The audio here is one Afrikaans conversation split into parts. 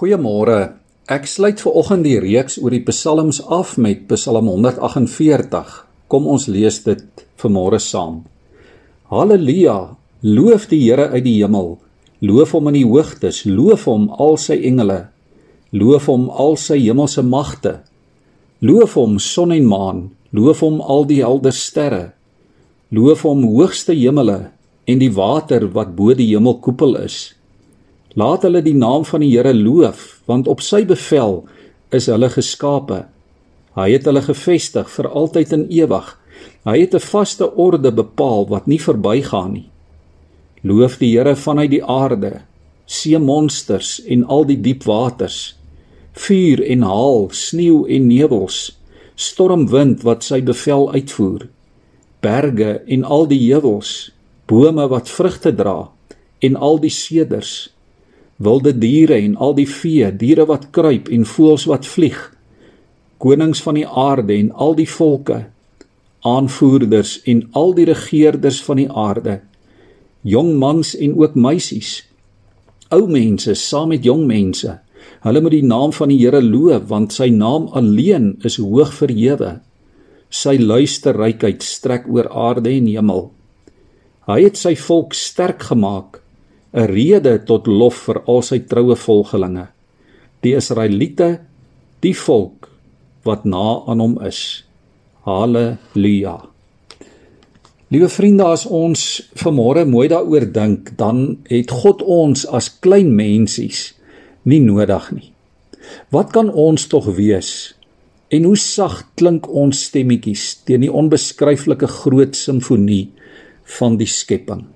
Goeiemôre. Ek sluit ver oggend die reeks oor die psalms af met Psalm 148. Kom ons lees dit vanmôre saam. Halleluja! Loof die Here uit die hemel. Loof hom in die hoogtes, loof hom al sy engele. Loof hom al sy hemelse magte. Loof hom son en maan, loof hom al die helder sterre. Loof hom hoogste hemele en die water wat bo die hemelkoepel is. Laat hulle die naam van die Here loof, want op sy bevel is hulle geskape. Hy het hulle gevestig vir altyd en ewig. Hy het 'n vaste orde bepaal wat nie verbygaan nie. Loof die Here vanuit die aarde, see monsters en al die diep waters, vuur en haal, sneeu en nevels, stormwind wat sy bevel uitvoer, berge en al die heuwels, bome wat vrugte dra en al die seders wilde diere en al die vee, diere wat kruip en voëls wat vlieg, konings van die aarde en al die volke, aanvoerders en al die regerders van die aarde, jong mans en ook meisies, ou mense saam met jong mense. Hulle moet die naam van die Here loof want sy naam alleen is hoog verhewe. Sy luisterrykheid strek oor aarde en hemel. Hy het sy volk sterk gemaak 'n rede tot lof vir al sy troue volgelinge. Die Israeliete, die volk wat na aan hom is. Halleluja. Liewe vriende, as ons vanmôre mooi daaroor dink, dan het God ons as klein mensies nie nodig nie. Wat kan ons tog wees? En hoe sag klink ons stemmetjies teen die onbeskryflike groot simfonie van die skepping?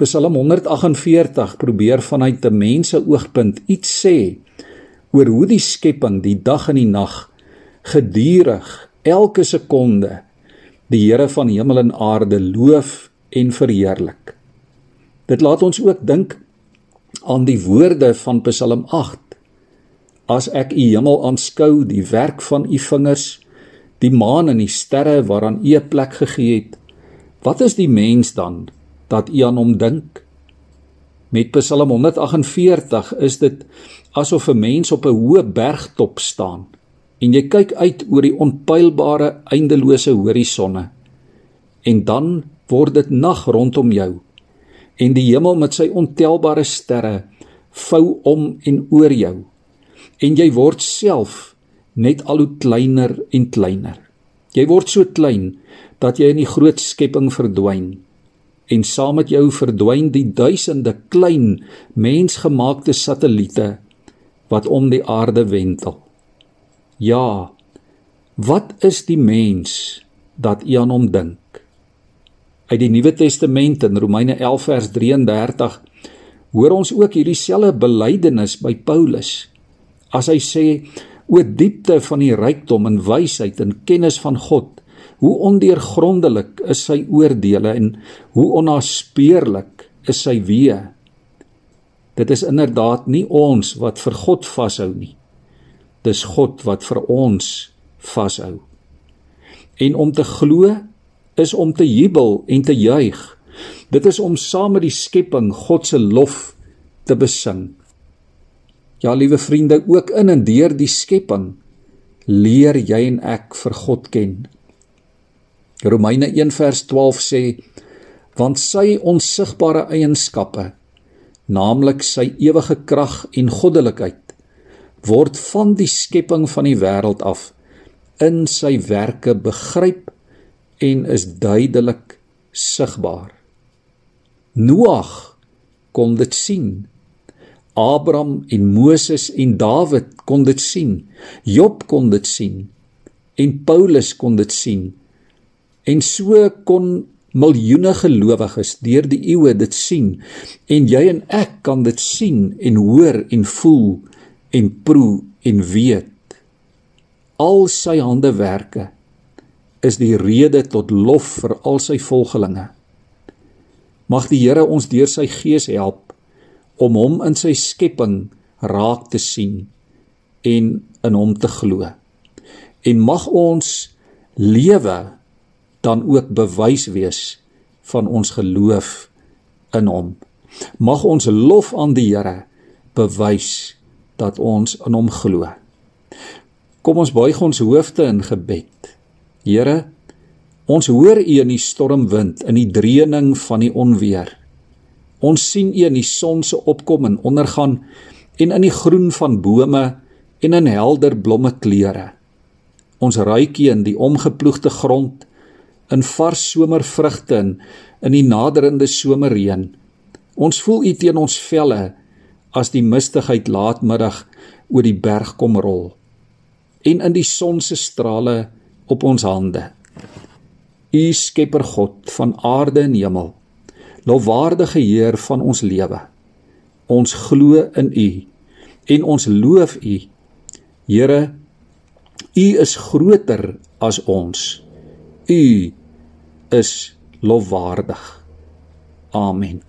Psalm 148 probeer vanuit 'n mense oogpunt iets sê oor hoe die skepping die dag en die nag gedurig elke sekonde die Here van hemel en aarde loof en verheerlik. Dit laat ons ook dink aan die woorde van Psalm 8. As ek u hemel aanskou, die werk van u vingers, die maan en die sterre waaraan u 'n plek gegee het, wat is die mens dan dat u aan hom dink. Met Psalm 148 is dit asof 'n mens op 'n hoë bergtop staan en jy kyk uit oor die onpylbare eindelose horisonne. En dan word dit nag rondom jou en die hemel met sy ontelbare sterre vou om en oor jou. En jy word self net al hoe kleiner en kleiner. Jy word so klein dat jy in die groot skepping verdwyn en saam met jou verdwyn die duisende klein mensgemaakte satelliete wat om die aarde wentel. Ja, wat is die mens dat u aan hom dink? Uit die Nuwe Testament in Romeine 11 vers 33 hoor ons ook hierdie selfde belydenis by Paulus as hy sê o diepte van die rykdom en wysheid en kennis van God Hoe ondeurgrondelik is sy oordeele en hoe onnaspeurlik is sy weë. Dit is inderdaad nie ons wat vir God vashou nie. Dis God wat vir ons vashou. En om te glo is om te jubel en te juig. Dit is om saam met die skepping God se lof te besing. Ja, liewe vriende, ook in en deur die skepping leer jy en ek vir God ken. Romeine 1 vers 12 sê want sy onsigbare eienskappe naamlik sy ewige krag en goddelikheid word van die skepping van die wêreld af in sy werke begryp en is duidelik sigbaar. Noag kon dit sien. Abraham en Moses en Dawid kon dit sien. Job kon dit sien. En Paulus kon dit sien. En so kon miljoene gelowiges deur die eeue dit sien. En jy en ek kan dit sien en hoor en voel en proe en weet. Al sy handewerke is die rede tot lof vir al sy volgelinge. Mag die Here ons deur sy gees help om hom in sy skepping raak te sien en in hom te glo. En mag ons lewe dan ook bewys wees van ons geloof in hom. Mag ons lof aan die Here bewys dat ons in hom glo. Kom ons buig ons hoofde in gebed. Here, ons hoor U in die stormwind, in die dreuning van die onweer. Ons sien U in die son se opkom en ondergaan en in die groen van bome en in helder blomme kleure. Ons ruik U in die omgeploegde grond, in vars somervrugte en in die naderende somerreën. Ons voel U teen ons velle as die mistigheid laatmiddag oor die berg kom rol en in die son se strale op ons hande. U Skepper God van aarde en hemel, lofwaardige Heer van ons lewe. Ons glo in U en ons loof U. Here, U is groter as ons. U is lofwaardig. Amen.